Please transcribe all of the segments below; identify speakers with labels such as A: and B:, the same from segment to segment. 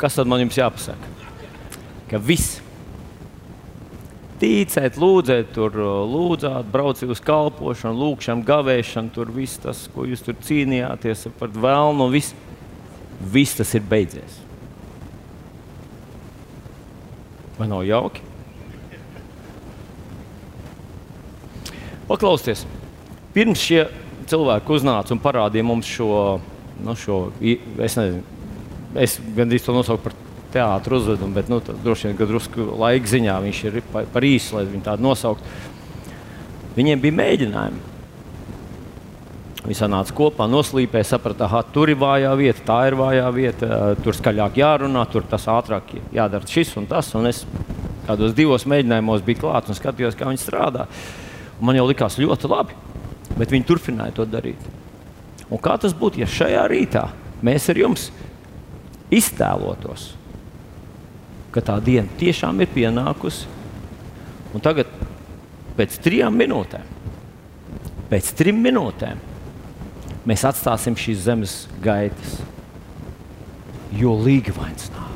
A: kas tad man jums jāpasaka? Ka viss. Ticēt, lūdzēt, tur lūdzāt, brauciet uz kalpošanu, lūgšanu, gavēšanu, tur viss tas, ko jūs tur cīnījāties par vēlnu, viss, viss tas ir beidzies. Vai nav jauki? Paklausieties, pirms šie cilvēki uznāca un parādīja mums šo, nu, šo nezinu, es gandrīz to nosaucu par teātru uzvedumu, bet nu, droši vien drusku laika ziņā viņš ir par, par īsu, lai viņu tādu nosauktu. Viņiem bija mēģinājumi. Viņi sanāca kopā, noslīpēja, saprata, ka tur ir vājā vieta, tā ir vājā vieta, tur skaļāk jārunā, tur tas ātrāk jādara šis un tas. Un es kādos divos mēģinājumos biju klāts un skatījos, kā viņi strādā. Un man jau likās ļoti labi, bet viņi turpināja to darīt. Un kā tas būtu, ja šajā rītā mēs ar jums iztēlotos, ka tā diena tiešām ir pienākusi. Un tagad, pēc trim minūtēm, pēc trim minūtēm, mēs atstāsim šīs zemes gaitas, jo līga vainas nāk.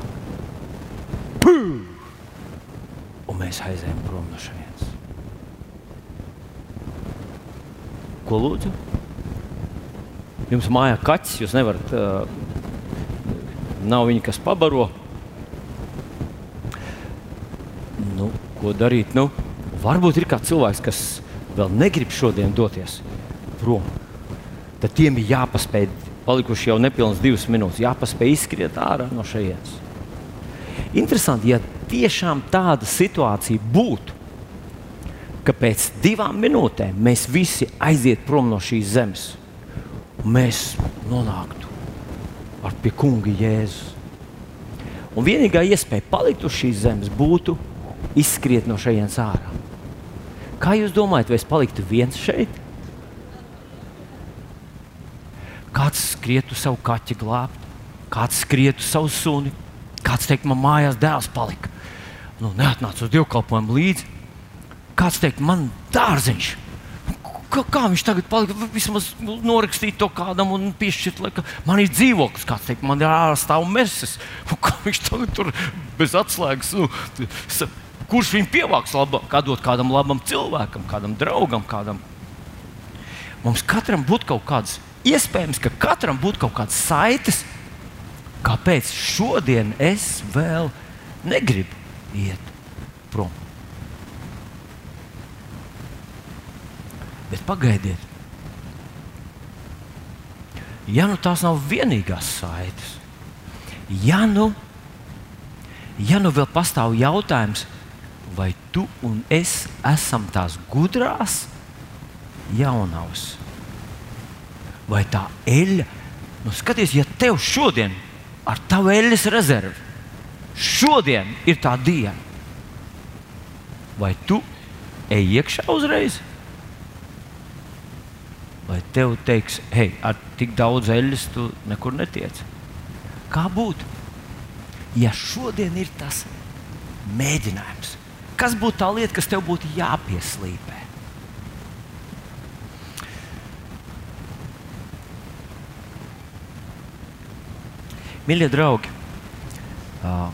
A: Un mēs aizējām prom no šejienes. Ko lūdzu? Jums mājā kaķis, jūs nevarat, uh, nav viņa, kas pabaro. Nu, ko darīt? Nu, varbūt ir kāds cilvēks, kas vēl negrib šodien doties prom. Tad tiem ir jāpaspēj, palikuši jau nepilnas divas minūtes, jāpaspēj izskriet ārā no šejienes. Interesanti, ja tiešām tāda situācija būtu, ka pēc divām minūtēm mēs visi aizietu prom no šīs zemes, mēs nonāktu ar pie kunga Jēzus. Un vienīgā iespēja palikt uz šīs zemes būtu izskriet no šejienes ārā. Kā jūs domājat, vai es paliktu viens šeit? Kāds skrietu savu kaķi glābt, kāds skrietu savu suni, kāds teikt, man mājās dēls palika. Nu, neatnāca uz dievkalpojumu līdzi. Kāds teikt, man dārziņš. Kā, kā viņš tagad palika? Vismaz norakstīt to kādam un piešķirt, lai man ir dzīvoklis. Kāds teikt, man ir ārstāv meses. Kā viņš tagad tur bez atslēgas. Nu, kurš viņu pievāks labāk, kā dot kādam labam cilvēkam, kādam draugam, kādam. Mums katram būtu kaut kāds, iespējams, ka katram būtu kaut kāds saites, kāpēc šodien es vēl negribu iet prom. Bet pagaidiet, ja nu tās nav vienīgās saites, ja nu, ja nu vēl pastāv jautājums, vai tu un es esam tās gudrās jaunavas? Vai tā eļļa, nu skaties, ja tev šodien ar tavu eļļas rezervi, šodien ir tā diena, vai tu ej iekšā uzreiz? Vai tev teiks, hei, ar tik daudz eļļas tu nekur netiec? Kā būtu? Ja šodien ir tas mēģinājums, Kas būtu tā lieta, kas tev būtu jāpieslīpē? Mīļie draugi, uh,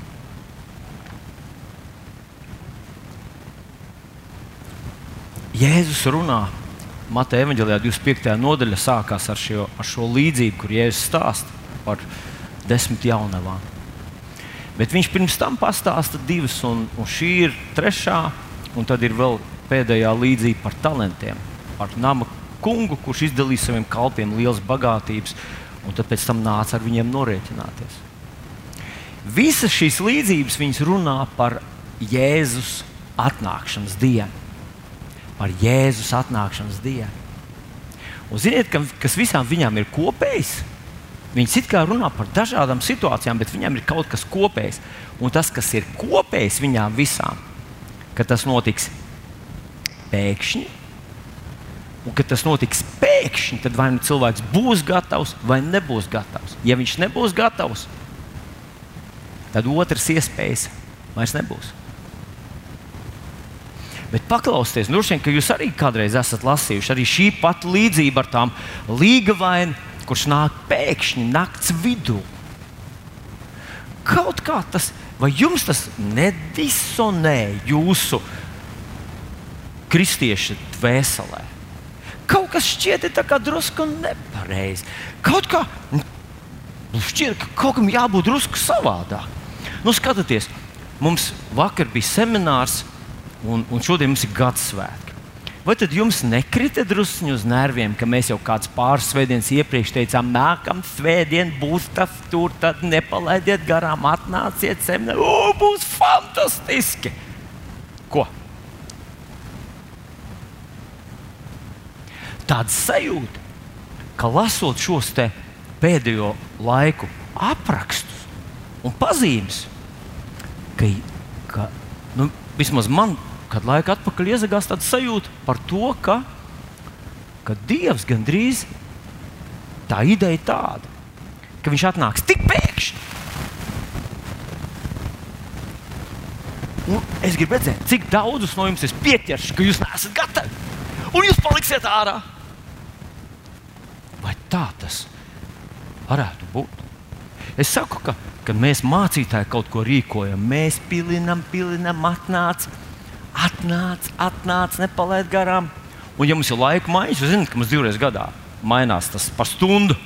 A: Jēzus runā Mateja evanģēlijā 25. nodaļa sākās ar šo, ar šo līdzību, kur Jēzus stāsta par desmit jaunavām. Bet viņš pirms tam pastāsta divas, un, un šī ir trešā, un tad ir vēl pēdējā līdzība par talantiem. Par nama kungu, kurš izdalīja saviem kalpiem liels bagātības, un tad pēc tam nāca ar viņiem norēķināties. Visas šīs līdzības runā par Jēzus atnākšanas dienu. Par Jēzus atnākšanas dienu. Un ziniet, ka, kas visām viņām ir kopējs? Viņas it kā runā par dažādām situācijām, bet viņām ir kaut kas kopējs. Un tas, kas ir kopējs viņām visām, ka tas notiks pēkšņi. Un, kad tas notiks pēkšņi, tad vai nu cilvēks būs gatavs vai nebūs gatavs. Ja viņš nebūs gatavs, tad otrs iespējas vairs nebūs. Bet paklausieties, nu, šeit, ka jūs arī kādreiz esat lasījuši arī šī pati līdzība ar tām līgavainām kurš nāk pēkšņi naktas vidū. kaut kā tas, vai jums tas nedisonē jūsu kristieša dvēselē? Kaut kas šķiet drusku nepareizi. Kaut kā nu, šķiet, ka kaut kam jābūt drusku savādāk. Nu, skatieties, mums vakar bija seminārs, un, un šodien mums ir gads svētki. Vai tad jums nekrita druskuļi uz nerviem, ka mēs jau kāds pāris svētdienas iepriekš teicām, nākamā svētdiena būs tas, tur tad nepalaidiet garām, atnāciet semināru, o, būs fantastiski! Ko? Tāda sajūta, ka lasot šos pēdējo laiku aprakstus un pazīmes, ka, ka nu, vismaz man kad laika atpakaļ iezagās tāda sajūta par to, ka, ka Dievs gandrīz tā ideja ir tāda, ka Viņš atnāks tik pēkšņi. Un es gribu redzēt, cik daudzus no jums es pieķeršu, ka jūs neesat gatavi. Un jūs paliksiet ārā. Vai tā tas varētu būt? Es saku, ka, kad mēs mācītāji kaut ko rīkojam, mēs pilinam, pilinam, atnācam atnāc, atnāc, nepalaid garām. Un, ja mums ir laika maiņas, jūs zināt, ka mums divreiz gadā mainās tas par stundu.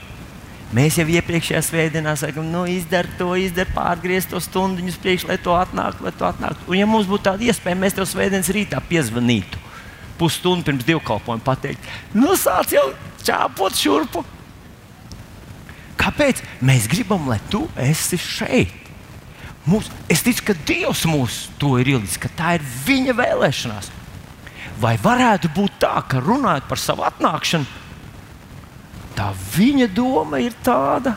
A: Mēs jau iepriekšējā svētdienā sakām, nu, izdari to, izdari pārgriezt to stundu, priekš, lai to atnāktu, lai to atnāktu. Un, ja mums būtu tāda iespēja, mēs tev svētdienas rītā piezvanītu pusstundu pirms dievkalpojuma, pateikt, nu, sāc jau čāpot šurpu. Kāpēc? Mēs gribam, lai tu esi šeit. Mūs, es ticu, ka Dievs mūs to ir ielicis, ka tā ir viņa vēlēšanās. Vai varētu būt tā, ka runājot par savu atnākšanu, tā viņa doma ir tāda,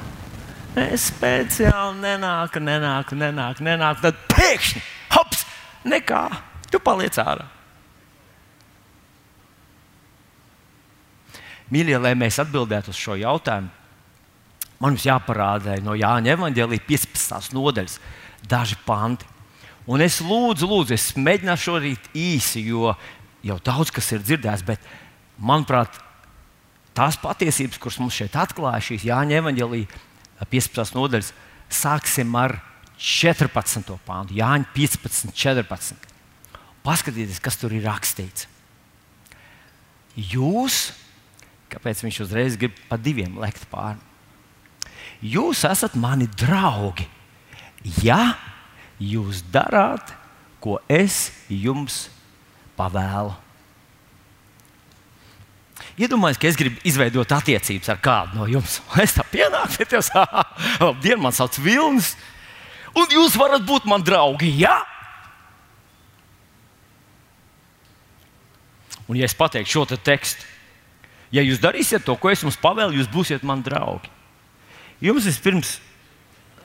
A: es speciāli nenāku, nenāku, nenāku, nenāku tad pēkšņi, hops, nekā, tu paliec ārā. Mīļie, lai mēs atbildētu uz šo jautājumu, man jums jāparāda no Jāņa Evanģēlīja 15. nodaļas daži panti. Un es lūdzu, lūdzu, es mēģināšu šorīt īsi, jo jau daudz kas ir dzirdēts, bet manuprāt, tās patiesības, kuras mums šeit atklāja šīs Jāņa Evangelija 15. nodaļas, sāksim ar 14. pāntu, Jāņa 15, 14. Paskatieties, kas tur ir rakstīts. Jūs, kāpēc viņš uzreiz grib pa diviem lekt pāri? Jūs esat mani draugi ja jūs darāt, ko es jums pavēlu. Iedomājieties, ka es gribu izveidot attiecības ar kādu no jums. Es tā pienāku, bet jūs labdien, man sauc Vilnis, un jūs varat būt mani draugi. Jā? Un, ja es pateiktu šo te tekstu, ja jūs darīsiet to, ko es jums pavēlu, jūs būsiet mani draugi. Jums vispirms,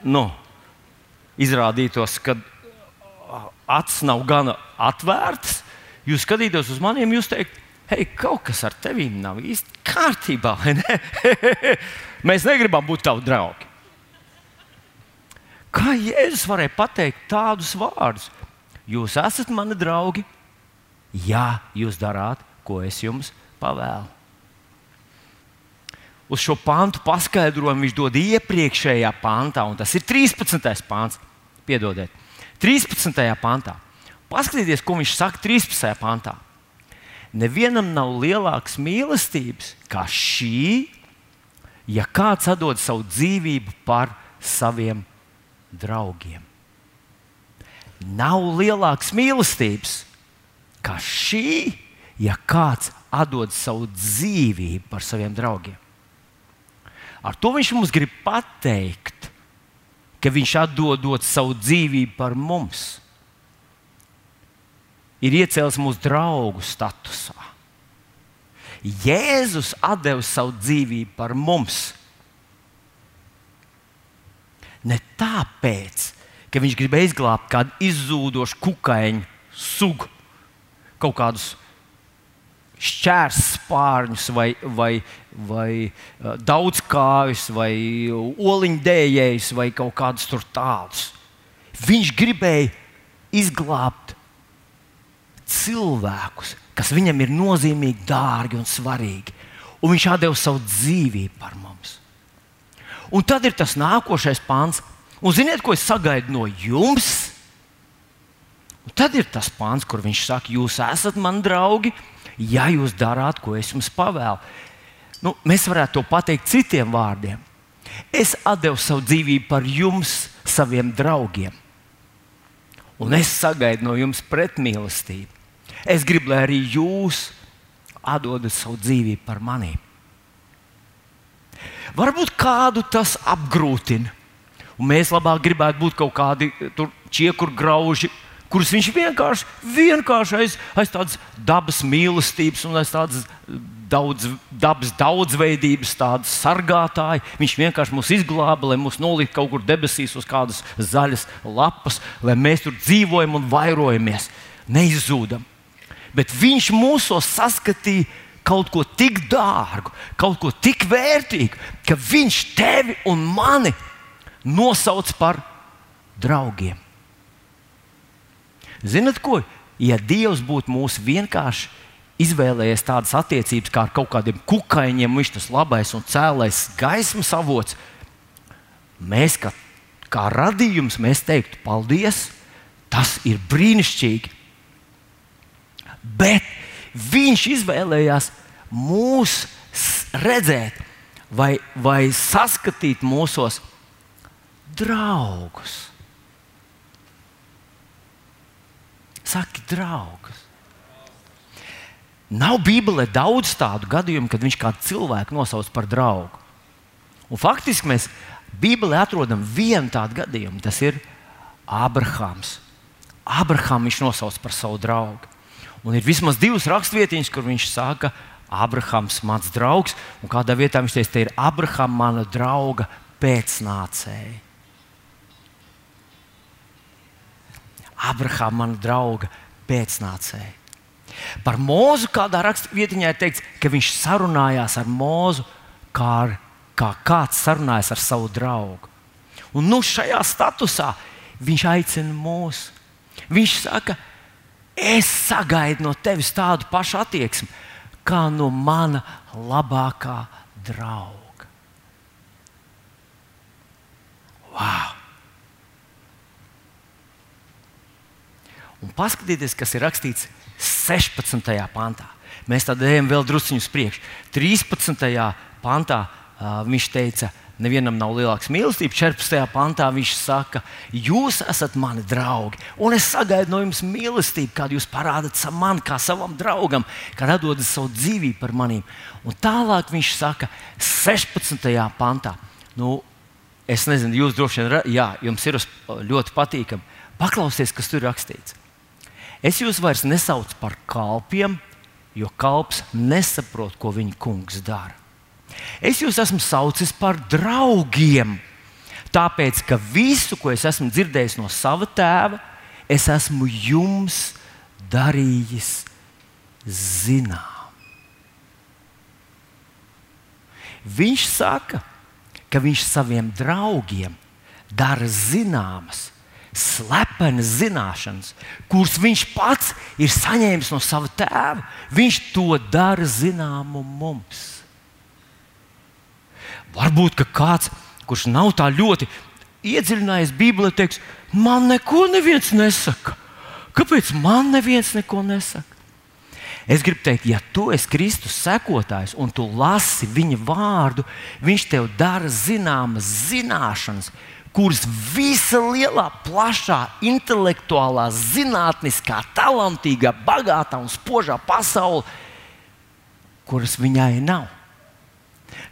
A: nu, izrādītos, ka acis nav gana atvērtas, jūs skatītos uz maniem, jūs teikt, hei, kaut kas ar tevi nav īsti kārtībā. Ne? Mēs negribam būt tavi draugi. Kā Jēzus varēja pateikt tādus vārdus? Jūs esat mani draugi, ja jūs darāt, ko es jums pavēlu uz šo pantu paskaidrojumu viņš dod iepriekšējā pantā, un tas ir 13. pāns. Piedodiet, 13. pantā. Paskatieties, ko viņš saka 13. pantā. Nevienam nav lielākas mīlestības kā šī, ja kāds atdod savu dzīvību par saviem draugiem. Nav lielākas mīlestības kā šī, ja kāds atdod savu dzīvību par saviem draugiem. Ar to viņš mums grib pateikt, ka viņš atdodot savu dzīvību par mums, ir iecēlis mūsu draugu statusā. Jēzus deva savu dzīvību par mums. Ne tāpēc, ka viņš gribēja izglābt kādu izzūdošu kukaiņu sugu, kaut kādus šķērs spārņus, vai, vai, vai uh, daudzkāvis, vai oliņdējējus, vai kaut kādus tur tādus. Viņš gribēja izglābt cilvēkus, kas viņam ir nozīmīgi, dārgi un svarīgi. Un viņš deva savu dzīvību par mums. Un tad ir tas nākošais pāns, Un ziniet, ko es sagaidu no jums? Un tad ir tas pāns, kur viņš saka, jūs esat mani draugi, ja jūs darāt, ko es jums pavēlu. Nu, mēs varētu to pateikt citiem vārdiem. Es devu savu dzīvību par jums, saviem draugiem. Un es sagaidu no jums pretmīlestību. Es gribu, lai arī jūs atdodat savu dzīvību par maniem. Varbūt kādu tas apgrūtina. Un mēs labāk gribētu būt kaut kādi čiekur grauži, kurus viņš vienkārši, vienkārši aiz, aiz tādas dabas mīlestības un aiz tādas daudz, dabas daudzveidības, tādas sargātāji. Viņš vienkārši mūs izglāba, lai mūs noliktu kaut kur debesīs uz kādas zaļas lapas, lai mēs tur dzīvojam un vairojamies, neizzūdam. Bet viņš mūsos saskatīja kaut ko tik dārgu, kaut ko tik vērtīgu, ka viņš tevi un mani nosauc par draugiem. Zinat, ko? Ja Dievs būtu mūs vienkārši izvēlējies tādas attiecības kā ar kaut kādiem kukaiņiem, viņš tas labais un cēlais gaismas avots, mēs kā, kā radījums mēs teiktu, paldies, tas ir brīnišķīgi. Bet viņš izvēlējās mūs redzēt vai, vai saskatīt mūsos draugus. Saki, draugus. Nav Bībelē daudz tādu gadījumu, kad viņš kādu cilvēku nosauc par draugu. Un faktiski mēs Bībelē atrodam vienu tādu gadījumu. Tas ir Abrahams. Abrahams viņš nosauc par savu draugu. Un ir vismaz divas raksturvietiņas, kur viņš saka, Abrahams, mans draugs, un kādā vietā viņš teica, te ir Abrahama, mana drauga pēcnācēja. Abrahama, mana drauga pēcnācēja. Par mūzu kādā raksturvietiņā ir teikts, ka viņš sarunājās ar mūzu kā, ar, kā kāds sarunājas ar savu draugu. Un nu šajā statusā viņš aicina mūs. Viņš saka, es sagaidu no tevis tādu pašu attieksmi, kā no mana labākā drauga. Wow! Un paskatieties, kas ir rakstīts 16. pantā. Mēs tad ejam vēl druskuļus uz priekšu. 13. pantā uh, viņš teica, nevienam nav lielāks mīlestības. 14. pantā viņš saka, jūs esat mani draugi, un es sagaidu no jums mīlestību, kādu jūs parādat man, kā savam draugam, kad atdodat savu dzīvību par maniem. Un tālāk viņš saka, 16. pantā. Nu, es nezinu, jūs droši vien, jā, jums ir ļoti patīkami. Paklausieties, kas tur rakstīts. Es jūs vairs nesaucu par kalpiem, jo kalps nesaprot, ko viņa kungs dara. Es jūs esmu saucis par draugiem, tāpēc ka visu, ko es esmu dzirdējis no sava tēva, es esmu jums darījis zinām. Viņš saka, ka viņš saviem draugiem dara zināmas slepenas zināšanas, kuras viņš pats ir saņēmis no sava tēva. Viņš to dara zināmu mums. Varbūt kāds, kurš nav tā ļoti iedziļinājies Bībelē, teiks, man neko neviens nesaka. Kāpēc man neviens neko nesaka? Es gribu teikt, ja tu esi Kristus sekotājs un tu lasi viņa vārdu, viņš tev dara zināmas zināšanas, kuras visa lielā, plašā, intelektuālā, zinātniskā, talantīgā, bagātā un spožā pasaule, kuras viņai nav.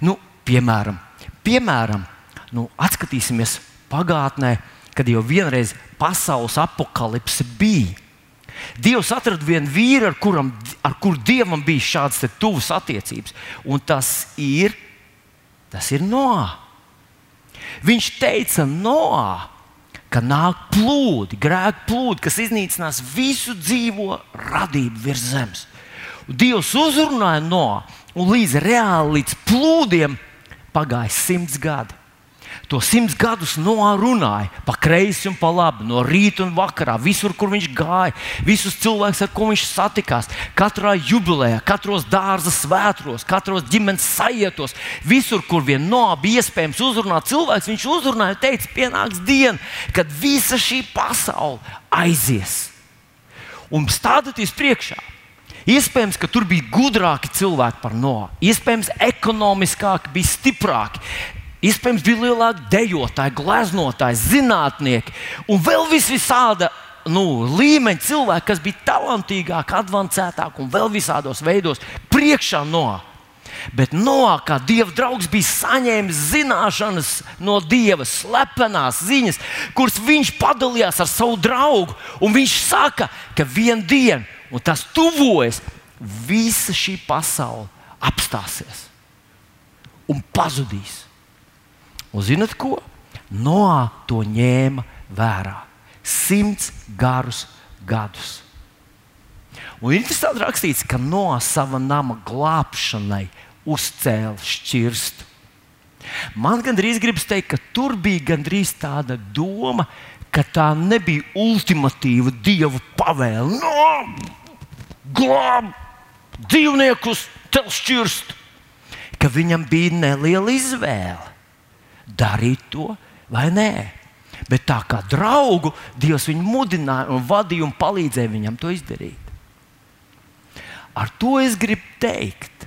A: Nu, piemēram, piemēram nu, atskatīsimies pagātnē, kad jau vienreiz pasaules apakalipse bija. Dievs atrada vienu vīru, ar, kuram, ar kuru dievam bija šādas tuvas attiecības, un tas ir, tas ir Noā. Viņš teica, Noā, ka nāk plūdi, grēka plūdi, kas iznīcinās visu dzīvo radību virs zemes. Dievs uzrunāja Noā, un līdz reāli līdz plūdiem pagāja simts gadi. To simts gadus norunāja pa kreisi un pa labi, no rīta un vakarā, visur, kur viņš gāja, visus cilvēkus, ar ko viņš satikās, katrā jubilejā, katros dārza svētros, katros ģimenes sajietos, visur, kur vien no bija iespējams uzrunāt cilvēks, viņš uzrunāja un teica, pienāks diena, kad visa šī pasaule aizies. Un stādieties priekšā, Iespējams, ka tur bija gudrāki cilvēki par no, iespējams, ekonomiskāki, bija stiprāki, Iespējams, bija lielāki dejotāji, gleznotāji, zinātnieki un vēl visāda nu, līmeņa cilvēki, kas bija talantīgāki, avansētāki un vēl visādos veidos priekšā no. Bet Noā, kā dieva draugs, bija saņēmis zināšanas no dieva, slepenās ziņas, kuras viņš padalījās ar savu draugu. Viņš saka, ka vienā dienā, un tas tuvojas, visa šī pasaule apstāsies un pazudīs. Un zinat ko? Noā to ņēma vērā. Simts garus gadus. Un interesanti rakstīts, ka no sava nama glābšanai uzcēla šķirstu. Man gandrīz gribas teikt, ka tur bija gandrīz tāda doma, ka tā nebija ultimatīva dieva pavēle. No, glāb dzīvniekus, tel šķirst. Ka viņam bija neliela izvēle darīt to vai nē. Bet tā kā draugu Dievs viņu mudināja un vadīja un palīdzēja viņam to izdarīt. Ar to es gribu teikt,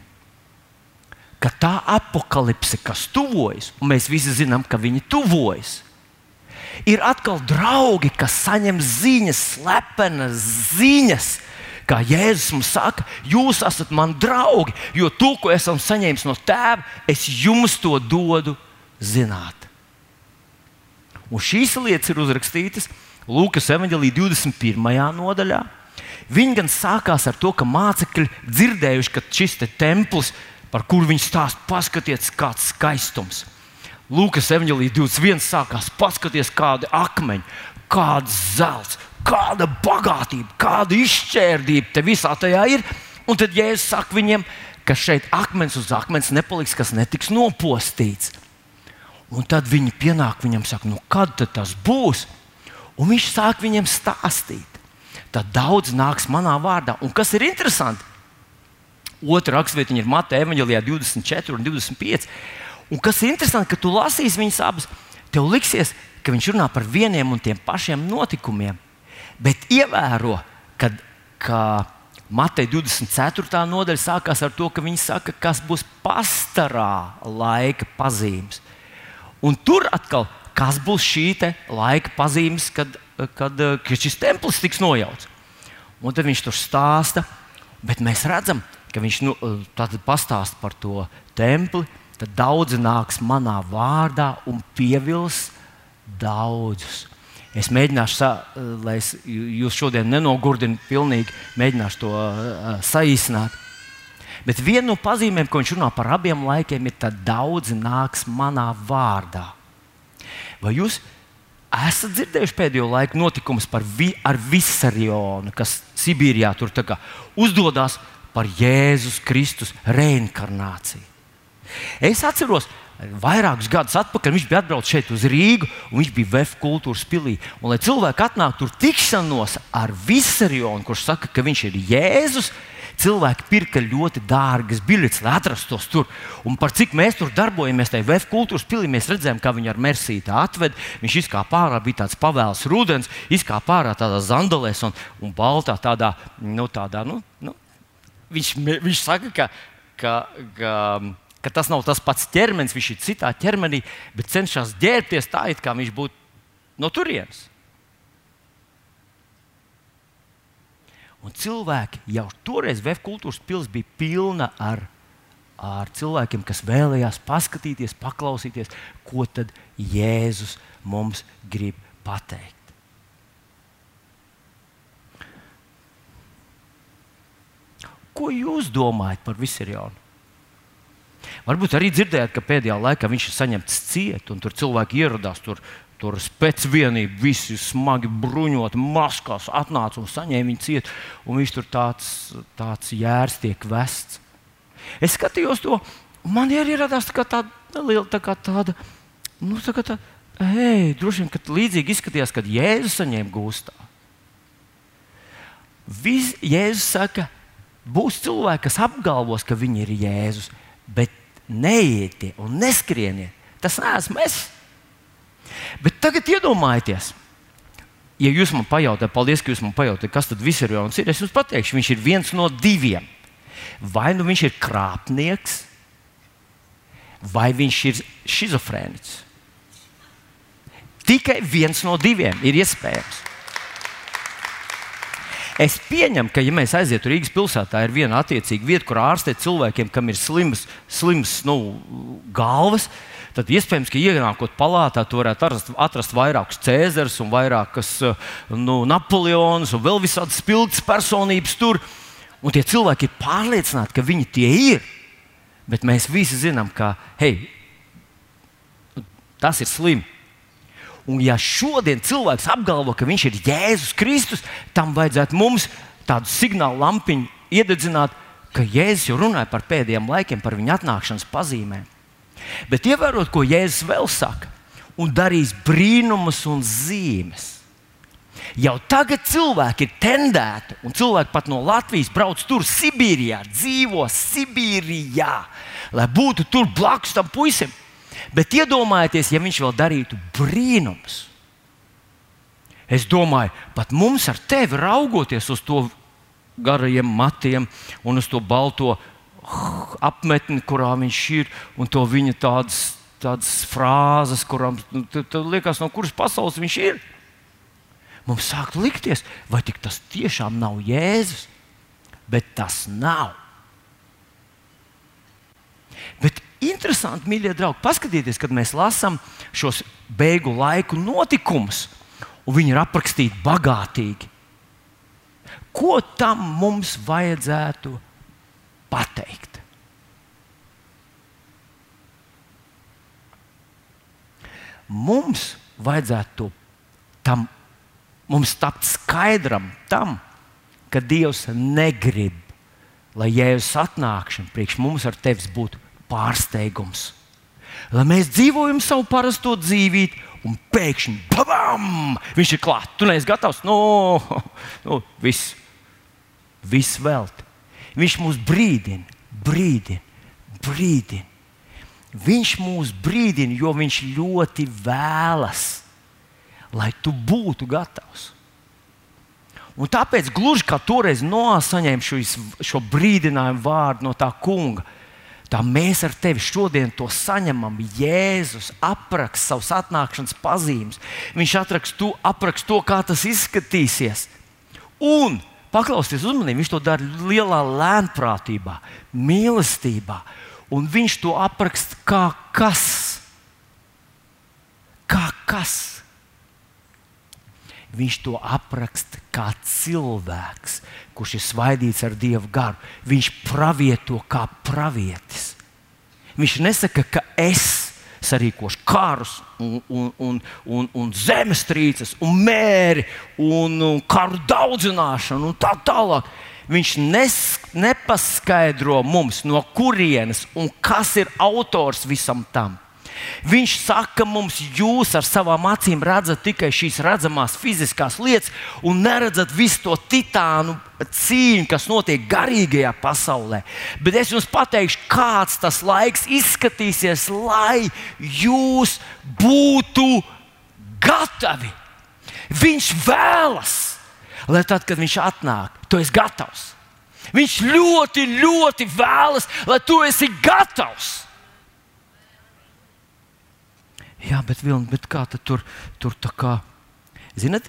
A: ka tā apakālipse, kas tuvojas, un mēs visi zinām, ka viņi tuvojas, ir atkal draugi, kas saņem ziņas, slepenas ziņas. Kā Jēzus mums saka, jūs esat mani draugi, jo to, ko esam saņēmis no tēva, es jums to dodu zināt. Un šīs lietas ir uzrakstītas Lūkas evanģelī 21. nodaļā. Viņi gan sākās ar to, ka mācekļi dzirdējuši, ka šis te templis, par kuru viņi stāsta, paskatieties, kāds skaistums. Lūkas evanģelī 21. sākās, paskatieties, kādi akmeņi, kāds zelts, kāda bagātība, kāda izšķērdība te visā tajā ir. Un tad Jēzus saka viņiem, ka šeit akmens uz akmens nepaliks, kas netiks nopostīts. Un tad viņi pienāk viņam, saka, nu, kad tas būs? Un viņš sāk viņiem stāstīt. Tad daudz nāks manā vārdā. Un kas ir interesanti? Otra raksturvieta ir Mateja Evanģelijā 24 un 25. Un kas ir interesanti, ka tu lasīsi viņas abas, tev liksies, ka viņš runā par vieniem un tiem pašiem notikumiem. Bet ievēro, kad, ka Mateja 24. nodaļa sākās ar to, ka viņi saka, kas būs pastarā laika pazīmes. Un tur atkal, kas būs šī laika pazīmes, kad, kad, kad šis templis tiks nojauts. Un tad viņš tur stāsta, bet mēs redzam, ka viņš nu, pastāsta par to templi. Tad daudzi nāks manā vārdā un pievils daudzus. Es mēģināšu, lai es jūs šodien nenogurdinu, pilnīgi mēģināšu to saīsināt. Bet viena no pazīmēm, ko viņš runā par abiem laikiem, ir, ka daudzi nāks manā vārdā. Vai jūs esat dzirdējuši pēdējo laiku notikumus vi, Visarionu, kas Sibīrijā tur uzdodas par Jēzus Kristus reinkarnāciju? Es atceros, vairākus gadus atpakaļ viņš bija atbraucis šeit uz Rīgu, un viņš bija VF kultūras pilī. Un, lai cilvēki atnāktu tur tikšanos ar Visarionu, kurš saka, ka viņš ir Jēzus, cilvēki pirka ļoti dārgas biļetes, lai atrastos tur. Un par cik mēs tur darbojamies, tajā VF kultūras pilī, mēs redzējām, kā viņi ar Mersīti atved. Viņš izkāpa ārā, bija tāds pavēles rudens, izkāpa ārā tādā zandalēs un, un baltā tādā, nu, tādā, nu, nu. Viņš, viņš saka, ka, ka, ka, ka tas nav tas pats ķermenis, viņš ir citā ķermenī, bet cenšas ģērbties tā, it kā viņš būtu no turienes. Un cilvēki jau toreiz kultūras pilsēta bija pilna ar, ar cilvēkiem, kas vēlējās paskatīties, paklausīties, ko tad Jēzus mums grib pateikt. Ko jūs domājat par Visarionu? Varbūt arī dzirdējāt, ka pēdējā laikā viņš ir saņemts ciet, un tur cilvēki ieradās tur Tur spēcvienība, visi smagi bruņoti, maskās atnāca un saņēma viņu ciet, un viņš tur tāds, tāds jērs tiek vests. Es skatījos to, man arī radās tā tāda neliela tā tāda Nu, tā tā, hei, droši vien, ka līdzīgi izskatījās, kad Jēzus saņēma gūstā. Vis, Jēzus saka, būs cilvēki, kas apgalvos, ka viņi ir Jēzus, bet neiet un neskrieniet. Tas neesmu es. Bet tagad iedomājieties, ja jūs man pajautājat, paldies, ka jūs man pajautājat, kas tad viss ir jauns, ir, es jums pateikšu, viņš ir viens no diviem. Vai nu viņš ir krāpnieks, vai viņš ir schizofrēniķis. Tikai viens no diviem ir iespējams. Es pieņemu, ka, ja mēs aizietu Rīgas pilsētā, ir viena attiecīga vieta, kur ārstēt cilvēkiem, kam ir slims, slims nu, galvas, tad iespējams, ka ienākot palātā, tu varētu atrast, atrast vairākus Cēzarus un vairākas nu, Napoleonus un vēl visādas spilgtas personības tur. Un tie cilvēki ir pārliecināti, ka viņi tie ir. Bet mēs visi zinām, ka hei, tas ir slimi. Un, ja šodien cilvēks apgalvo, ka viņš ir Jēzus Kristus, tam vajadzētu mums tādu signālu lampiņu iededzināt, ka Jēzus jau runāja par pēdējiem laikiem, par viņa atnākšanas pazīmēm. Bet ievērot, ko Jēzus vēl saka, un darīs brīnumus un zīmes. Jau tagad cilvēki ir tendēti, un cilvēki pat no Latvijas brauc tur, Sibīrijā, dzīvo Sibīrijā, lai būtu tur blakus tam puisim. Bet iedomājieties, ja viņš vēl darītu brīnumus. Es domāju, pat mums ar tevi raugoties uz to garajiem matiem un uz to balto apmetni, kurā viņš ir, un to viņa tādas, tādas frāzes, kurām nu, liekas, no kuras pasaules viņš ir. Mums sāk likties, vai tas tiešām nav Jēzus, bet tas nav. Bet interesanti, mīļie draugi, paskatieties, kad mēs lasām šos beigu laiku notikumus, un viņi ir aprakstīti bagātīgi. Ko tam mums vajadzētu pateikt? Mums vajadzētu to tam, mums tapt skaidram tam, ka Dievs negrib, lai Jēzus atnākšana priekš mums ar tevis būtu pārsteigums. Lai mēs dzīvojam savu parasto dzīvību, un pēkšņi bam! Viņš ir klāts. Tu neesi gatavs. No, no, viss, viss velt. Viņš mūs brīdina, brīdina, brīdina. Viņš mūs brīdina, jo viņš ļoti vēlas, lai tu būtu gatavs. Un tāpēc, gluži kā toreiz nosaņēma šo, šo brīdinājumu vārdu no tā kunga, Tā mēs ar tevi šodien to saņemam. Jēzus apraksta savus atnākšanas pazīmes. Viņš apraksta to, aprakst to, kā tas izskatīsies. Un paklausieties uzmanīgi, viņš to dara lielā lēnprātībā, mīlestībā. Un viņš to apraksta kā kas? Kā kas? Viņš to apraksta kā cilvēks, kurš ir svaidīts ar dievu garu. Viņš pravieto kā pravietis. Viņš nesaka, ka es sarīkošu karus, un, un, un, un, un zemestrīces, un mēri, un, un karu daudzināšanu un tā tālāk. Viņš nes, nepaskaidro mums, no kurienes un kas ir autors visam tam. Viņš saka mums, jūs ar savām acīm redzat tikai šīs redzamās fiziskās lietas un neredzat visu to titānu cīņu, kas notiek garīgajā pasaulē. Bet es jums pateikšu, kāds tas laiks izskatīsies, lai jūs būtu gatavi. Viņš vēlas, lai tad, kad viņš atnāk, tu esi gatavs. Viņš ļoti, ļoti vēlas, lai tu esi gatavs. Jā, bet, Vilni, bet kā tur, tur tā kā? Zinat,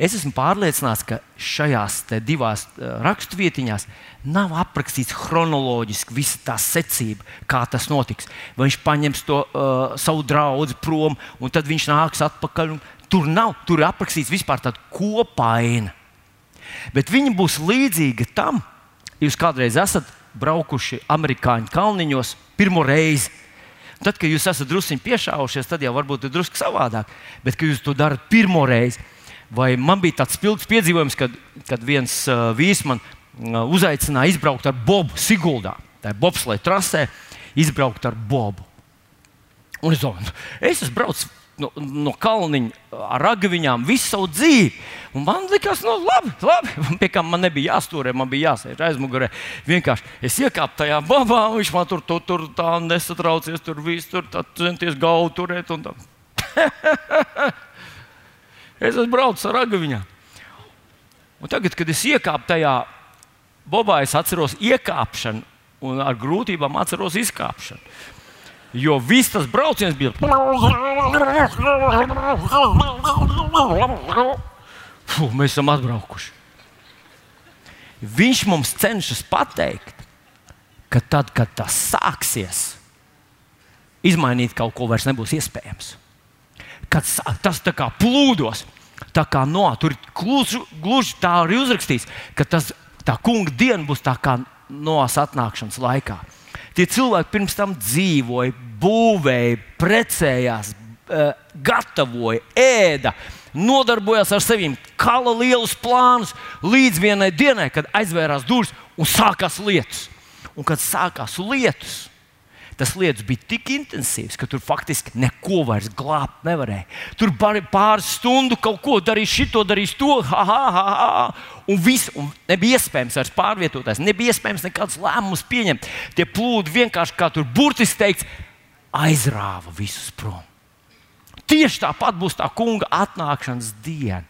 A: es esmu pārliecināts, ka šajās divās uh, raksturvietiņās nav aprakstīts chronoloģiski visa tā secība, kā tas notiks. Vai viņš paņems to uh, savu draugu prom, un tad viņš nāks atpakaļ. Tur nav, tur ir aprakstīts vispār tāda kopaina. Bet viņa būs līdzīga tam, ja jūs kādreiz esat braukuši amerikāņu kalniņos pirmo reizi Tad, kad jūs esat druskuļi piešāvušies, tad jau varbūt ir drusku savādāk. Bet, kad jūs to darat pirmo reizi, vai man bija tāds spilgts piedzīvojums, kad, kad viens uh, vīrs man uh, uzaicināja izbraukt ar Bobu Siguldā. Tā ir bobslēga trasē, izbraukt ar Bobu. Un es domāju, es esmu braucis no, no kalniņa ar ragaviņām visu savu dzīvi. Un man liekas, nu, labi, labi. Pie kā man nebija jāsturē, man bija jāsēž aizmugurē. Vienkārši es iekāpu tajā babā, un viņš man tur, tur, tur tā nesatraucies, tur viss tur centies galvu turēt. es esmu braucis ar ragaviņām. Un tagad, kad es iekāpu tajā bobā, es atceros iekāpšanu un ar grūtībām atceros izkāpšanu. Jo viss tas brauciens bija. Fuh, mēs esam atbraukuši. Viņš mums cenšas pateikt, ka tad, kad tas sāksies, izmainīt kaut ko vairs nebūs iespējams. Kad tas tā kā plūdos, tā kā no tur gluži, gluži tā arī uzrakstīs, ka tas, tā kunga diena būs tā kā no atnākšanas laikā. Tie cilvēki pirms tam dzīvoja, būvēja, precējās, eh, gatavoja, ēda, nodarbojās ar sevi, kala lielus plānus līdz vienai dienai, kad aizvērās durvis un sākās lietus. Un kad sākās lietus, tas lietus bija tik intensīvs, ka tur faktiski neko vairs glābt nevarēja. Tur pāris stundu kaut ko darīs, šito darīs, to, ha. Un viss un nebija iespējams vairs pārvietoties, nebija iespējams nekādus lēmumus pieņemt. Tie plūdi vienkārši, kā tur burtiski teikts, aizrāva visus prom. Tieši tāpat būs tā kunga atnākšanas diena.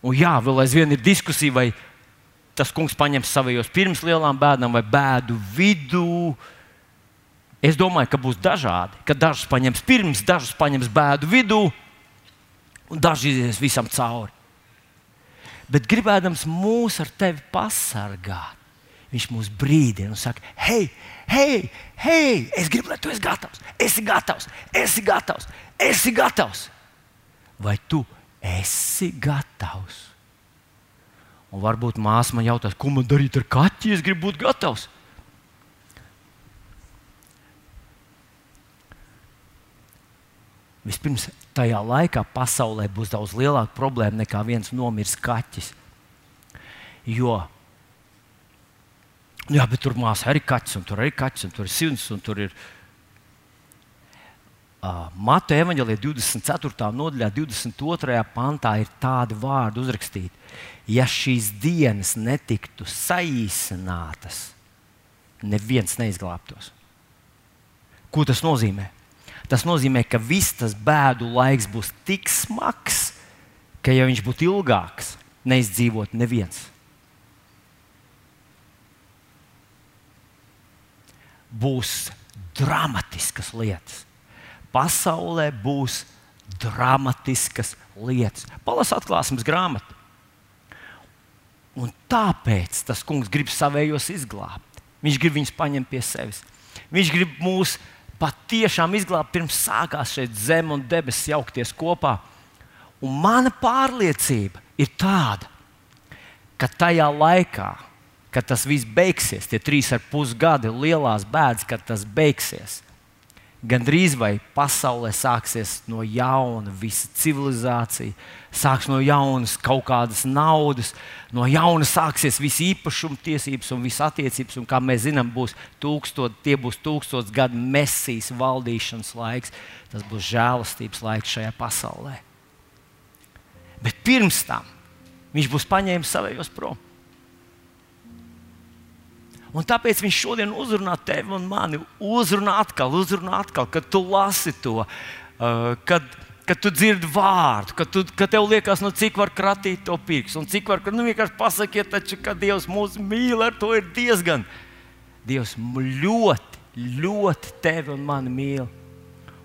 A: Un jā, vēl aizvien ir diskusija, vai tas kungs paņems savējos pirms lielām bēdām vai bēdu vidū. Es domāju, ka būs dažādi. Ka dažus paņems pirms, dažus paņems bēdu vidū, un daži izies visam cauri. Bet gribēdams mūs ar tevi pasargāt, viņš mūs brīdina un saka, hei, hei, hei, es gribu, lai tu esi gatavs, esi gatavs, esi gatavs, esi gatavs. Vai tu esi gatavs? Un varbūt māsa man jautās, ko man darīt ar kaķi, es gribu būt gatavs. Vispirms, tajā laikā pasaulē būs daudz lielāka problēma nekā viens nomiris kaķis. Jo, jā, bet tur māsā arī kaķis, un tur arī kaķis, un tur ir sirds, un tur ir. Uh, Mata evanģēlīja 24. nodaļā, 22. pantā ir tādi vārdi uzrakstīti. Ja šīs dienas netiktu saīsinātas, neviens neizglābtos. Ko tas nozīmē? Tas nozīmē, ka viss tas bēdu laiks būs tik smags, ka, ja viņš būtu ilgāks, neizdzīvot neviens. Būs dramatiskas lietas. Pasaulē būs dramatiskas lietas. Palasa atklāsmes grāmatu. Un tāpēc tas kungs grib savējos izglābt. Viņš grib viņus paņemt pie sevis. Viņš grib mūs patiešām izglābt pirms sākās šeit zeme un debesis jaukties kopā. Un mana pārliecība ir tāda, ka tajā laikā, kad tas viss beigsies, tie trīs ar pus gadi lielās bēdas, kad tas beigsies, Gan drīz vai pasaulē sāksies no jauna visa civilizācija, sāks no jaunas kaut kādas naudas, no jauna sāksies visa īpašuma tiesības un visa attiecības. Un, kā mēs zinām, būs tūkstot, tie būs tūkstots gadu mesijas valdīšanas laiks. Tas būs žēlastības laiks šajā pasaulē. Bet pirms tam viņš būs paņēmis savējos prom. Un tāpēc viņš šodien uzrunā tevi un mani. Uzrunā atkal, uzrunā atkal, kad tu lasi to, uh, kad, kad tu dzirdi vārdu, kad, tu, kad tev liekas, nu, cik var kratīt to pirkstu, un cik var, nu, vienkārši pasakiet, taču, ka Dievs mūs mīl, ar to ir diezgan. Dievs ļoti, ļoti tevi un mani mīl.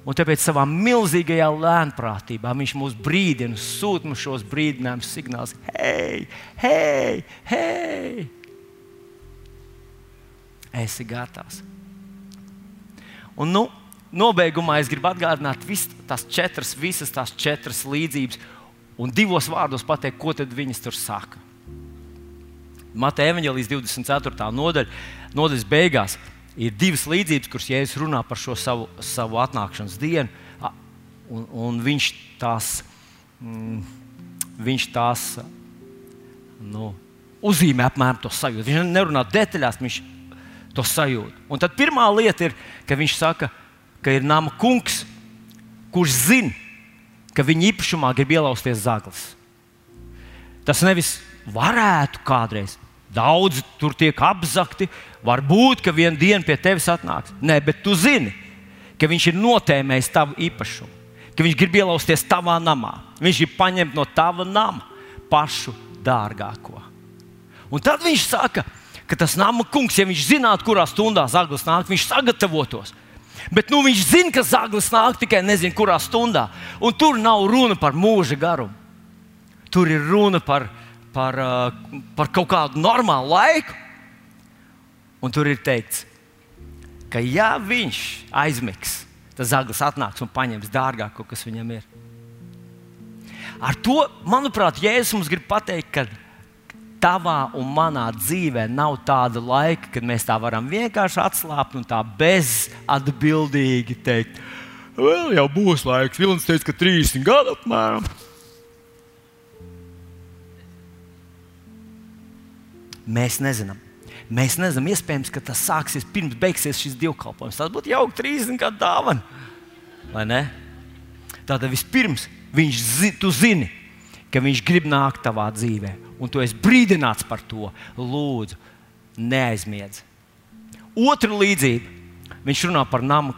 A: Un tāpēc savā milzīgajā lēnprātībā viņš mūs brīdina, sūta mums šos brīdinājumus, signālus. Hei, hei, hei! Esi gatavs. Un, nu, nobeigumā es gribu atgādināt vis, tās četras, visas tās četras līdzības, un divos vārdos pateikt, ko viņas tur saka. Mateja Evanģelijas 24. nodaļa, nodaļas beigās ir divas līdzības, kuras Jēzus runā par šo savu, savu atnākšanas dienu, un, un viņš tās, mm, viņš tās nu, uzzīmē apmēram to sajūtu. Viņš nerunā detaļās, viņš to sajūtu. Un tad pirmā lieta ir, ka viņš saka, ka ir nama kungs kurš zina, ka viņa īpašumā grib ielausties zaglis. Tas nevis varētu kādreiz. Daudzi tur tiek apzakti. Varbūt, ka vienā dienā pie tevis atnāks. Nē, bet tu zini, ka viņš ir notēmējis tavu īpašumu, ka viņš grib ielausties tavā namā. Viņš grib paņemt no tava nama pašu dārgāko. Un tad viņš saka, ka tas nama kungs, ja viņš zinātu, kurā stundā zaglis nāk, viņš sagatavotos. Bet nu, viņš zina, ka zaglis nāk tikai nezinu, kurā stundā. Un tur nav runa par mūža garumu. Tur ir runa par, par, uh, par kaut kādu normālu laiku. Un tur ir teikts, ka ja viņš aizmigs, tad zaglis atnāks un paņems dārgāko, kas viņam ir. Ar to, manuprāt, Jēzus mums grib pateikt, ka tavā un manā dzīvē nav tāda laika, kad mēs tā varam vienkārši atslābt un tā bezatbildīgi teikt, vēl jau būs laiks. Vilnis teica, ka 30 gadu apmēram. Mēs nezinām. Mēs nezinām, iespējams, ka tas sāksies pirms beigsies šis dievkalpojums. Tas būtu jauki 30 gadu dāvana. Vai ne? Tātad vispirms viņš zi, zini, ka viņš grib nākt tavā dzīvē, un tu esi brīdināts par to. Lūdzu, neaizmiedz. Otra līdzība. Viņš runā par namu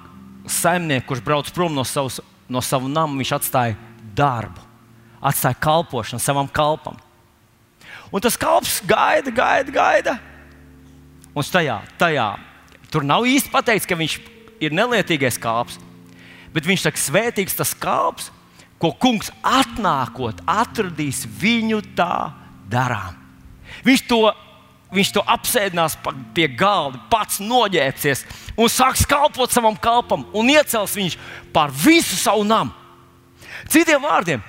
A: saimnieku, kurš brauc prom no, savas, no sava nama. Viņš atstāja darbu, atstāja kalpošanu savam kalpam. Un tas kalps gaida, gaida, gaida. Un tajā, tajā tur nav īsti pateikts, ka viņš ir nelietīgais kalps. Bet viņš saka, svētīgs tas kalps, ko kungs atnākot, atradīs viņu tā darām. Viņš to, viņš to apsēdinās pie galda, pats noģērbsies un sāks kalpot savam kalpam un iecels viņš par visu savu namu. Citiem vārdiem,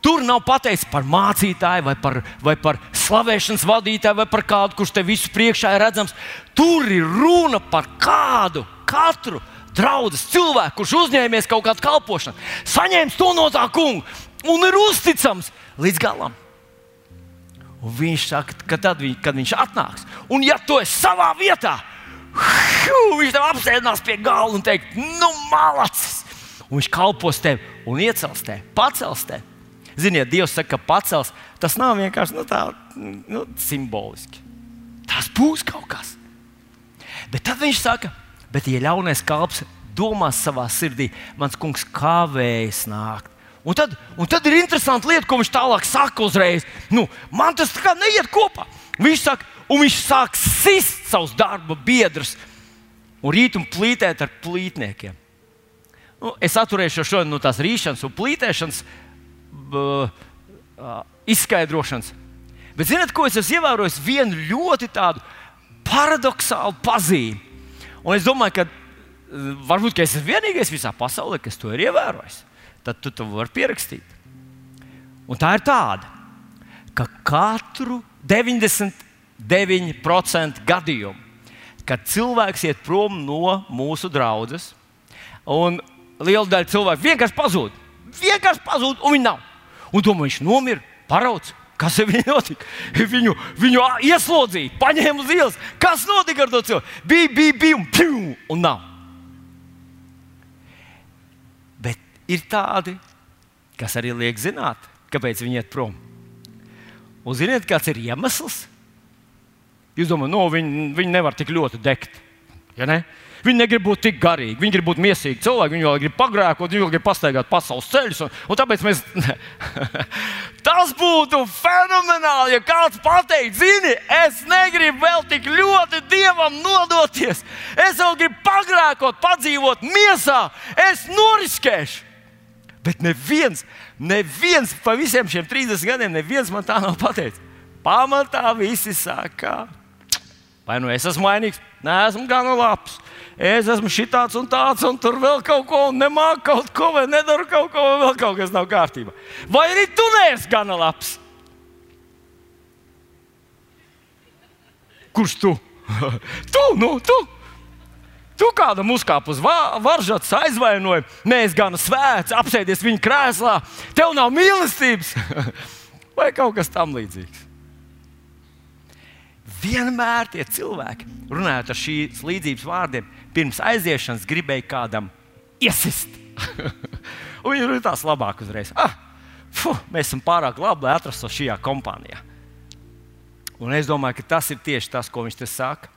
A: Tur nav pateikts par mācītāju, vai par, vai par slavēšanas vadītāju, vai par kādu, kurš te visu priekšā ir redzams. Tur ir runa par kādu, katru draugu cilvēku, kurš uzņēmies kaut kādu kalpošanu, saņēmis to no tā kunga un ir uzticams līdz galam. Un viņš saka, ka tad, viņ, kad viņš atnāks, un ja tu esi savā vietā, viņš tev apsēdinās pie galda un teiks, nu, malacis! Un viņš kalpos tev un iecels tevi, pacels tevi. Ziniet, Dievs saka, ka pacels. Tas nav vienkārši nu, tā, nu, simboliski. Tas būs kaut kas. Bet tad viņš saka, bet ja ļaunais kalps domās savā sirdī, mans kungs kavējas nākt. Un tad, un tad ir interesanti lieta, ko viņš tālāk saka uzreiz. Nu, man tas kā neiet kopā. Viņš saka, un viņš sāk sist savus darba biedrus un rīt un plītēt ar plītniekiem. Nu, es atturēšu šo no tās rīšanas un plītēšanas izskaidrošanas. Bet zināt, ko es esmu ievērojis? Vienu ļoti tādu paradoxālu pazīmi. Un es domāju, ka varbūt ka es esmu vienīgais visā pasaulē, kas to ir ievērojis. Tad tu to vari pierakstīt. Un tā ir tāda, ka katru 99% gadījumu, kad cilvēks iet prom no mūsu draudzes, un liela daļa cilvēku vienkārši pazūd vienkārši pazūd, un viņa nav. Un domā, viņš nomira, parauts. Kas ar viņu notika? Viņu, viņu ieslodzīja, paņēma uz ielas. Kas notika ar to cilvēku? Bija, bija, bija un, pju, un nav. Ir tādi, kas arī liek zināt, kāpēc viņi iet prom. Un ziniet, kāds ir iemesls? Jūs domājat, no viņi, viņi nevar tik ļoti degt. Ja ne? Viņi negrib būt tik garīgi, viņi grib būt mīlīgi cilvēki, viņi vēl grib pagrēkot, viņi vēl grib pastaigāt pasaules ceļus. Un, un tāpēc mēs. Tas būtu fenomenāli, ja kāds pateikt, zini, es negribu vēl tik ļoti dievam nodoties. Es vēl gribu pagrēkot, padzīvot miesā, es noriskēšu. Bet neviens, neviens pa visiem šiem 30 gadiem, neviens man tā nav pateicis. Pamatā visi saka, vai nu es esmu vainīgs, neesmu gana labs es esmu šitāds un tāds, un tur vēl kaut ko nemāku kaut ko, vai nedaru kaut ko, vai vēl kaut kas nav kārtībā. Vai arī tu neesi gana labs? Kurš tu? tu, nu, tu! Tu kādam uzkāp uz varžas, aizvainoji, neesi gana svēts, apsēdies viņa krēslā, tev nav mīlestības vai kaut kas tamlīdzīgs. Vienmēr tie cilvēki, runājot ar šīs līdzības vārdiem, pirms aiziešanas gribēja kādam iesist. Viņi jutās labāk uzreiz. Ah, fu, mēs esam pārāk labi, lai atrastos šajā kompānijā. Un es domāju, ka tas ir tieši tas, ko viņš te saka.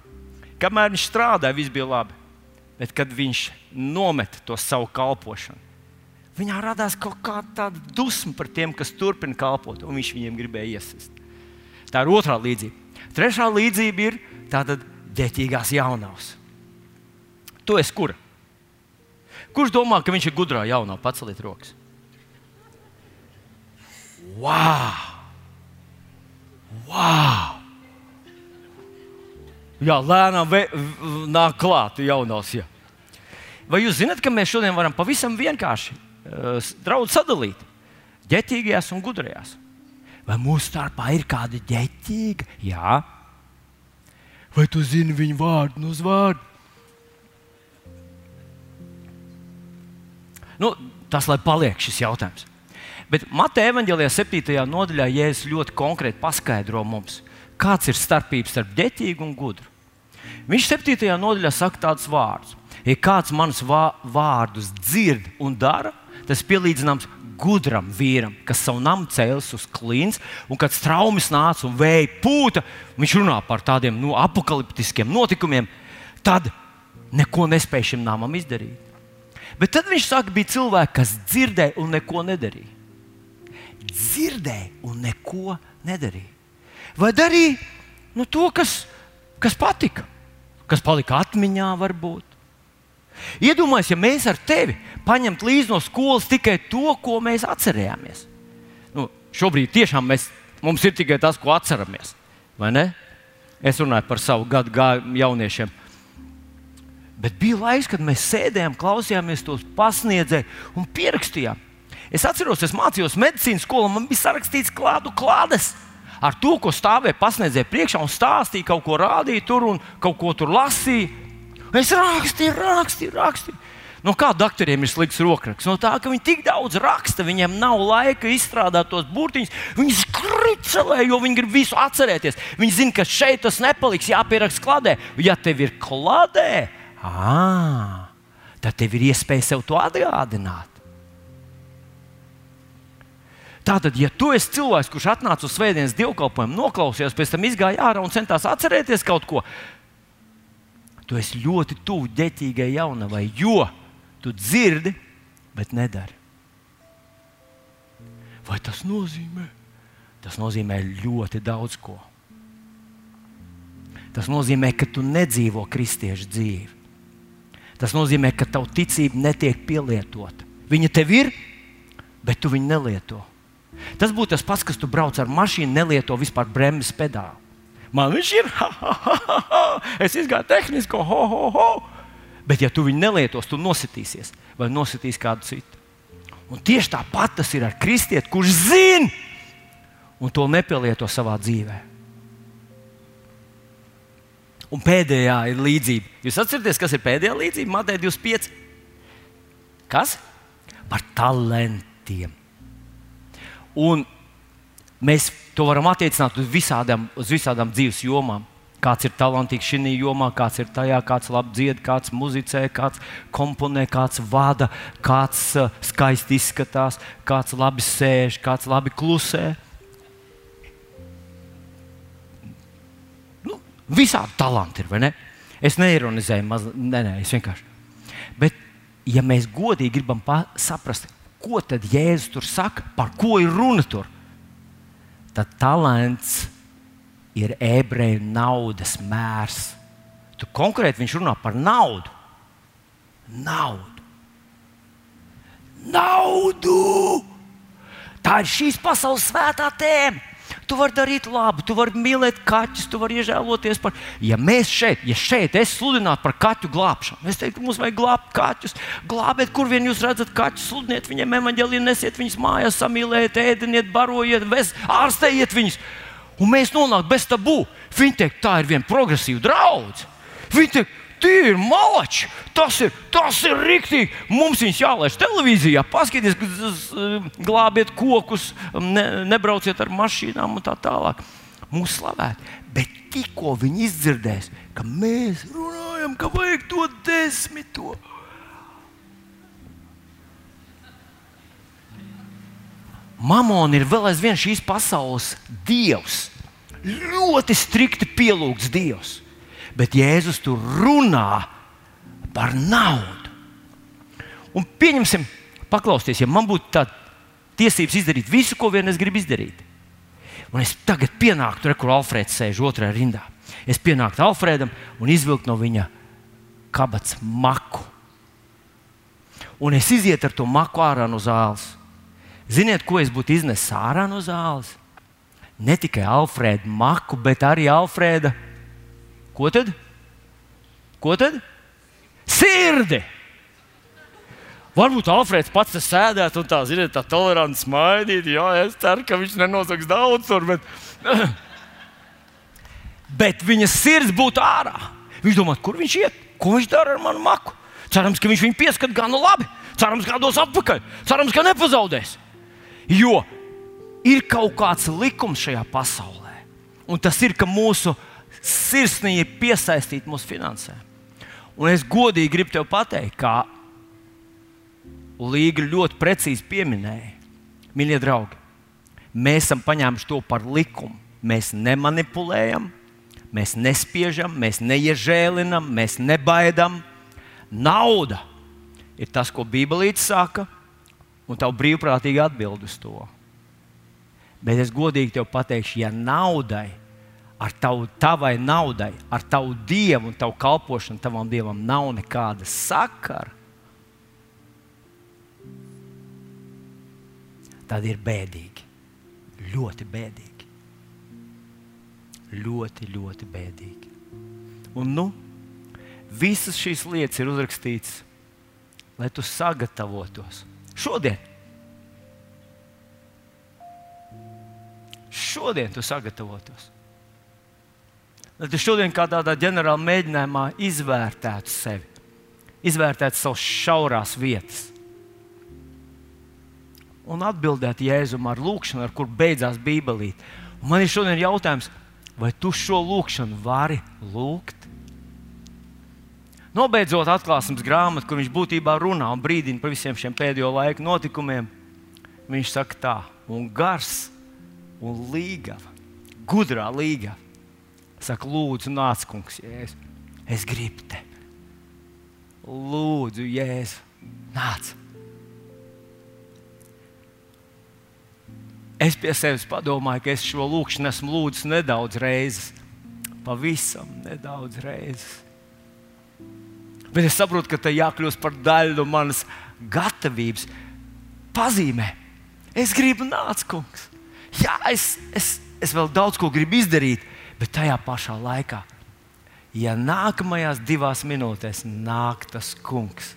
A: Kamēr viņš strādāja, viss bija labi. Bet kad viņš nometa to savu kalpošanu, viņā radās kaut kāda dusma par tiem, kas turpina kalpot, un viņš viņiem gribēja iesist. Tā ir otrā līdzība. Trešā līdzība ir tātad ģētīgās jaunās. Tu esi kura? Kurš domā, ka viņš ir gudrā jaunā? Paceliet rokas. Wow! Wow! Jā, lēnām nāk klāt jaunās. Jā. Vai jūs zināt, ka mēs šodien varam pavisam vienkārši uh, sadalīt ģetīgajās un gudrajās? Vai mūsu starpā ir kāda ģetīga? Jā. Vai tu zini viņu vārdu no vārdu? Nu, tas lai paliek šis jautājums. Bet Mateja evanģēlijā 7. nodaļā Jēzus ļoti konkrēti paskaidro mums, kāds ir starpības starp ģetīgu un gudru. Viņš 7. nodaļā saka tādus vārdus. Ja kāds manus vārdus dzird un dara, tas pielīdzināms gudram vīram, kas savu namu cēlis uz klīns, un kad traumas nāca un vēja pūta, viņš runā par tādiem nu, apakaliptiskiem notikumiem, tad neko nespēja šim namam izdarīt. Bet tad viņš saka, bija cilvēki, kas dzirdēja un neko nedarīja. Dzirdēja un neko nedarīja. Vai darīja nu, to, kas, kas patika, kas palika atmiņā, varbūt. Iedomājieties, ja mēs ar tevi paņemtu līdzi no skolas tikai to, ko mēs atcerējāmies. Nu, šobrīd tiešām mēs, mums ir tikai tas, ko atceramies. Es runāju par savu gadu jauniešiem. Bet bija laiks, kad mēs sēdējām, klausījāmies tos pasniedzēju un pierakstījām. Es atceros, es mācījos medicīnas skolā, man bija sarakstīts klādu klādes. Ar to, ko stāvēja pasniedzēja priekšā un stāstīja, kaut ko rādīja tur un kaut ko tur lasīja. Es rakstīju, rakstīju, rakstīju. No kā doktoriem ir slikts rokraksts? No tā, ka viņi tik daudz raksta, viņiem nav laika izstrādāt tos burtiņus. Viņi skricelē, jo viņi grib visu atcerēties. Viņi zina, ka šeit tas nepaliks, jāpieraksta kladē. Ja tev ir kladē, ah, tad tev ir iespēja sev to atgādināt. Tātad, ja tu esi cilvēks, kurš atnāca uz svētdienas dievkalpojumu, noklausījās, pēc tam izgāja ārā un centās atcerēties kaut ko, tu esi ļoti tuvu ģetīgai jaunavai, jo tu dzirdi, bet nedari. Vai tas nozīmē? Tas nozīmē ļoti daudz ko. Tas nozīmē, ka tu nedzīvo kristiešu dzīvi. Tas nozīmē, ka tava ticība netiek pielietota. Viņa tev ir, bet tu viņu nelieto. Tas būtu tas pats, kas tu brauc ar mašīnu, nelieto vispār bremzes pedāli. Man viņš ir, ha, ha, ha, ha. es izgāju tehnisko, ho, ho, ho. Bet, ja tu viņu nelietos, tu nositīsies vai nositīs kādu citu. Un tieši tāpat tas ir ar kristieti, kurš zina un to nepielieto savā dzīvē. Un pēdējā ir līdzība. Jūs atceraties, kas ir pēdējā līdzība? Matei 25. Kas? Par talantiem. Un mēs to varam attiecināt uz visādām, uz visādām dzīves jomām. Kāds ir talantīgs šajā jomā, kāds ir tajā, kāds labi dzied, kāds muzicē, kāds komponē, kāds vada, kāds uh, skaisti izskatās, kāds labi sēž, kāds labi klusē. Nu, visādi talanti ir, vai ne? Es neironizēju, maz, nē, nē, es vienkārši. Bet, ja mēs godīgi gribam saprast, ko tad Jēzus tur saka, par ko ir runa tur, tad talants ir ebreju naudas mērs. Tu konkrēti viņš runā par naudu. Naudu. Naudu! Tā ir šīs pasaules svētā tēma. Tu vari darīt labu, tu vari mīlēt kaķus, tu vari iežēloties par. Ja mēs šeit, ja šeit es sludinātu par kaķu glābšanu, es teiktu, mums vajag glābt kaķus. Glābiet, kur vien jūs redzat kaķus, sludiniet viņiem evaņģēliju, nesiet viņus mājās, samīlējiet, ēdiniet, barojiet, ārstējiet viņus. Un mēs nonākam bez tabū. Viņi teikt, tā ir viena progresīva draudzene. Viņi teikt, ir malači. Tas ir, tas ir rīktīgi. Mums viņus jālaiž televīzijā, paskatieties, glābiet kokus, ne, nebrauciet ar mašīnām un tā tālāk. Mūsu slavēt. Bet tikko viņi izdzirdēs, ka mēs runājam, ka vajag to desmito. Mamona ir vēl aizvien šīs pasaules dievs. Ļoti strikti pielūgts dievs. Bet Jēzus tur runā par naudu. Un pieņemsim, paklausieties, ja man būtu tāda tiesības izdarīt visu, ko vien es gribu izdarīt. Un es tagad pienāktu, re, kur Alfrēds sēž otrajā rindā. Es pienāktu Alfrēdam un izvilktu no viņa kabatas maku. Un es izietu ar to maku ārā no zāles. Ziniet, ko es būtu iznesis ārā no zāles? Ne tikai Alfrēda maku, bet arī Alfrēda. Ko tad? Ko tad? Sirdi! Varbūt Alfrēds pats sēdētu un tā, ziniet, tā toleranti smaidīt. Jā, es ceru, ka viņš nenosaks daudz tur, bet, bet viņa sirds būtu ārā. Viņš domā, kur viņš iet, ko viņš dara ar manu maku. Cerams, ka viņš viņu pieskat gan labi. Cerams, ka dos atpakaļ. Cerams, ka nepazaudēs. Jo ir kaut kāds likums šajā pasaulē. Un tas ir, ka mūsu sirsnīgi ir piesaistīta mūsu finansēm. Un es godīgi gribu te pateikt, ka Līga ļoti precīzi pieminēja, mīļie draugi, mēs esam paņēmuši to par likumu. Mēs nemanipulējam, mēs nespiežam, mēs neiežēlinam, mēs nebaidām. Nauda ir tas, ko Bībelīte saka, un tev brīvprātīgi atbild uz to. Bet es godīgi tev pateikšu, ja naudai, ar tavu, tavai naudai, ar tavu dievu un tavu kalpošanu tavam dievam nav nekāda sakara, tad ir bēdīgi. Ļoti bēdīgi. Ļoti, ļoti bēdīgi. Un nu, visas šīs lietas ir uzrakstītas, lai tu sagatavotos šodien. Šodien tu sagatavotos. Lai tu šodien kā tādā ģenerāla mēģinājumā izvērtētu sevi, izvērtētu savas šaurās vietas un atbildēt Jēzum ar lūkšanu, ar kur beidzās Bībelīte. Man ir šodien jautājums, vai tu šo lūkšanu vari lūgt? Nobeidzot atklāsmes grāmatu, kur viņš būtībā runā un brīdina par visiem šiem pēdējo laiku notikumiem, viņš saka tā, un gars un līgava, gudrā līgava. Saka, lūdzu, nāc, kungs, jēzu. Es gribu tevi. Lūdzu, jēzu, nāc. Es pie sevis padomāju, ka es šo lūkšanu esmu lūdzis nedaudz reizes. Pavisam nedaudz reizes. Bet es saprotu, ka tai jākļūst par daļu no manas gatavības, pazīmē. Es gribu nākt, kungs. Jā, es, es, es vēl daudz ko gribu izdarīt, bet tajā pašā laikā, ja nākamajās divās minūtēs nāk tas kungs,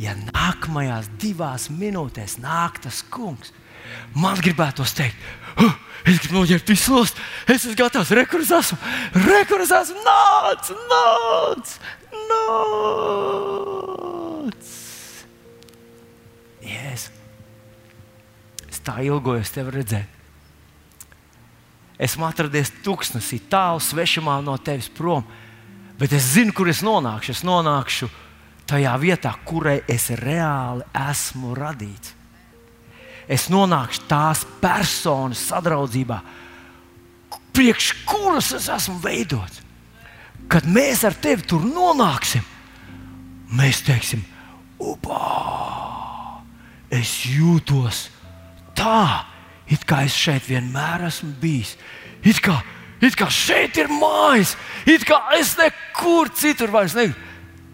A: ja nākamajās divās minūtēs nāk tas kungs, Man gribētos teikt, huh, es gribu noģērbt visu nost, es esmu gatavs, rekurors esmu, rekurors esmu, nāc, nāc, nāc. Jēs. Es tā ilgojos tevi redzēt. Esmu atradies tuksnesī, tālu svešumā no tevis prom, bet es zinu, kur es nonākšu. Es nonākšu tajā vietā, kurai es reāli esmu radīts es nonākšu tās personas sadraudzībā, priekš kuras es esmu veidots. Kad mēs ar tevi tur nonāksim, mēs teiksim, upā, es jūtos tā, it kā es šeit vienmēr esmu bijis. It kā, it kā šeit ir mājas, it kā es nekur citur vairs negribu.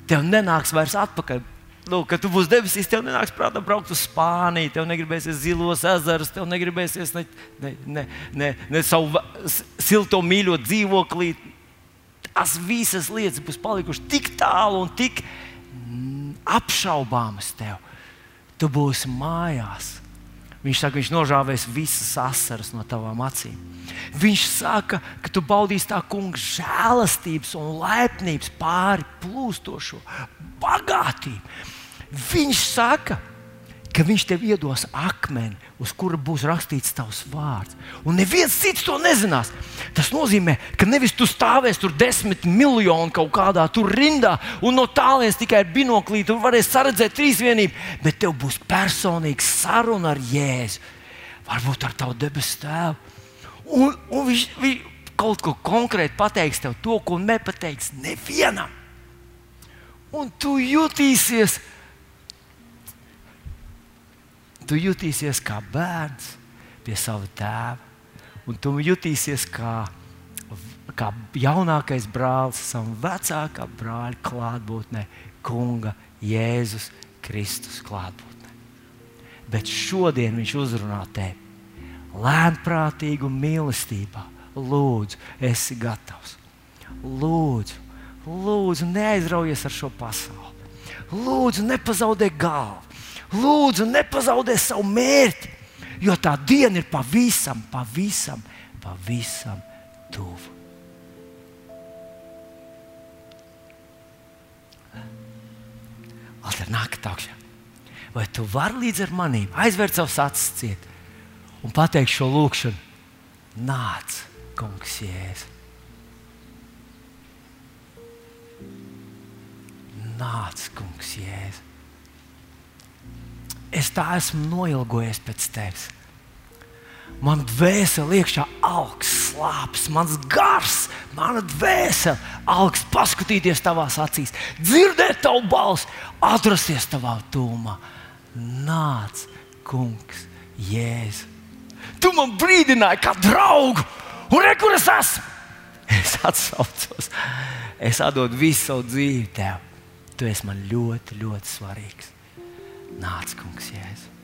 A: Tev nenāks vairs atpakaļ nu, kad tu būsi debesīs, tev nenāks prātā braukt uz Spāniju, tev negribēsies zilos ezerus, tev negribēsies ne, ne, ne, ne, ne savu silto mīļo dzīvoklī. Tās visas lietas būs palikušas tik tālu un tik apšaubāmas tev. Tu būsi mājās. Viņš saka, viņš nožāvēs visas asaras no tavām acīm. Viņš saka, ka tu baudīsi tā kunga žēlastības un laipnības pāri plūstošo bagātību. Viņš saka, ka viņš tev iedos akmeni, uz kura būs rakstīts tavs vārds. Un neviens cits to nezinās. Tas nozīmē, ka nevis tu stāvēsi tur desmit miljonu kaut kādā tur rindā, un no tālienes tikai ar binoklī tu varēsi redzēt trīsvienību, bet tev būs personīga saruna ar Jēzu. varbūt ar tavu debesu tēvu. Un, un viņš, viņš kaut ko konkrēti pateiks tev, to, ko nepateiks nevienam. Un tu jutīsies, tu jutīsies kā bērns pie sava tēva, un tu jutīsies kā, kā jaunākais brālis, savam vecākā brāļa klātbūtnē, Kunga Jēzus Kristus klātbūtnē. Bet šodien viņš uzrunā tevi lēnprātīgi un mīlestībā. Lūdzu, esi gatavs. Lūdzu, lūdzu neaizraujies ar šo pasauli. Lūdzu, nepazaudē galvu. Lūdzu, nepazaudē savu mērķi, jo tā diena ir pavisam, pavisam, pavisam tuvu. Alter, nāk tālāk. Vai tu vari līdz ar maniem aizvērt savus acis ciet un pateikt šo lūkšanu? Nāc, kungs, jēzus. Nāc, kungs, jēzus. Es tā esmu noilgojies pēc tevis. Man dvēsele iekšā augsts, slāpes, mans gars, mana dvēsele augsts, paskatīties tavās acīs, dzirdēt tavu balsi, atrasties tavā tūmā. Nāc, kungs, jēzus. Tu man brīdināji kā draugu, un re, kur es esmu? Es atsaucos, es atdodu visu savu dzīvi tev. Tu esi man ļoti, ļoti svarīgs. Nāc, kungs, jēzus.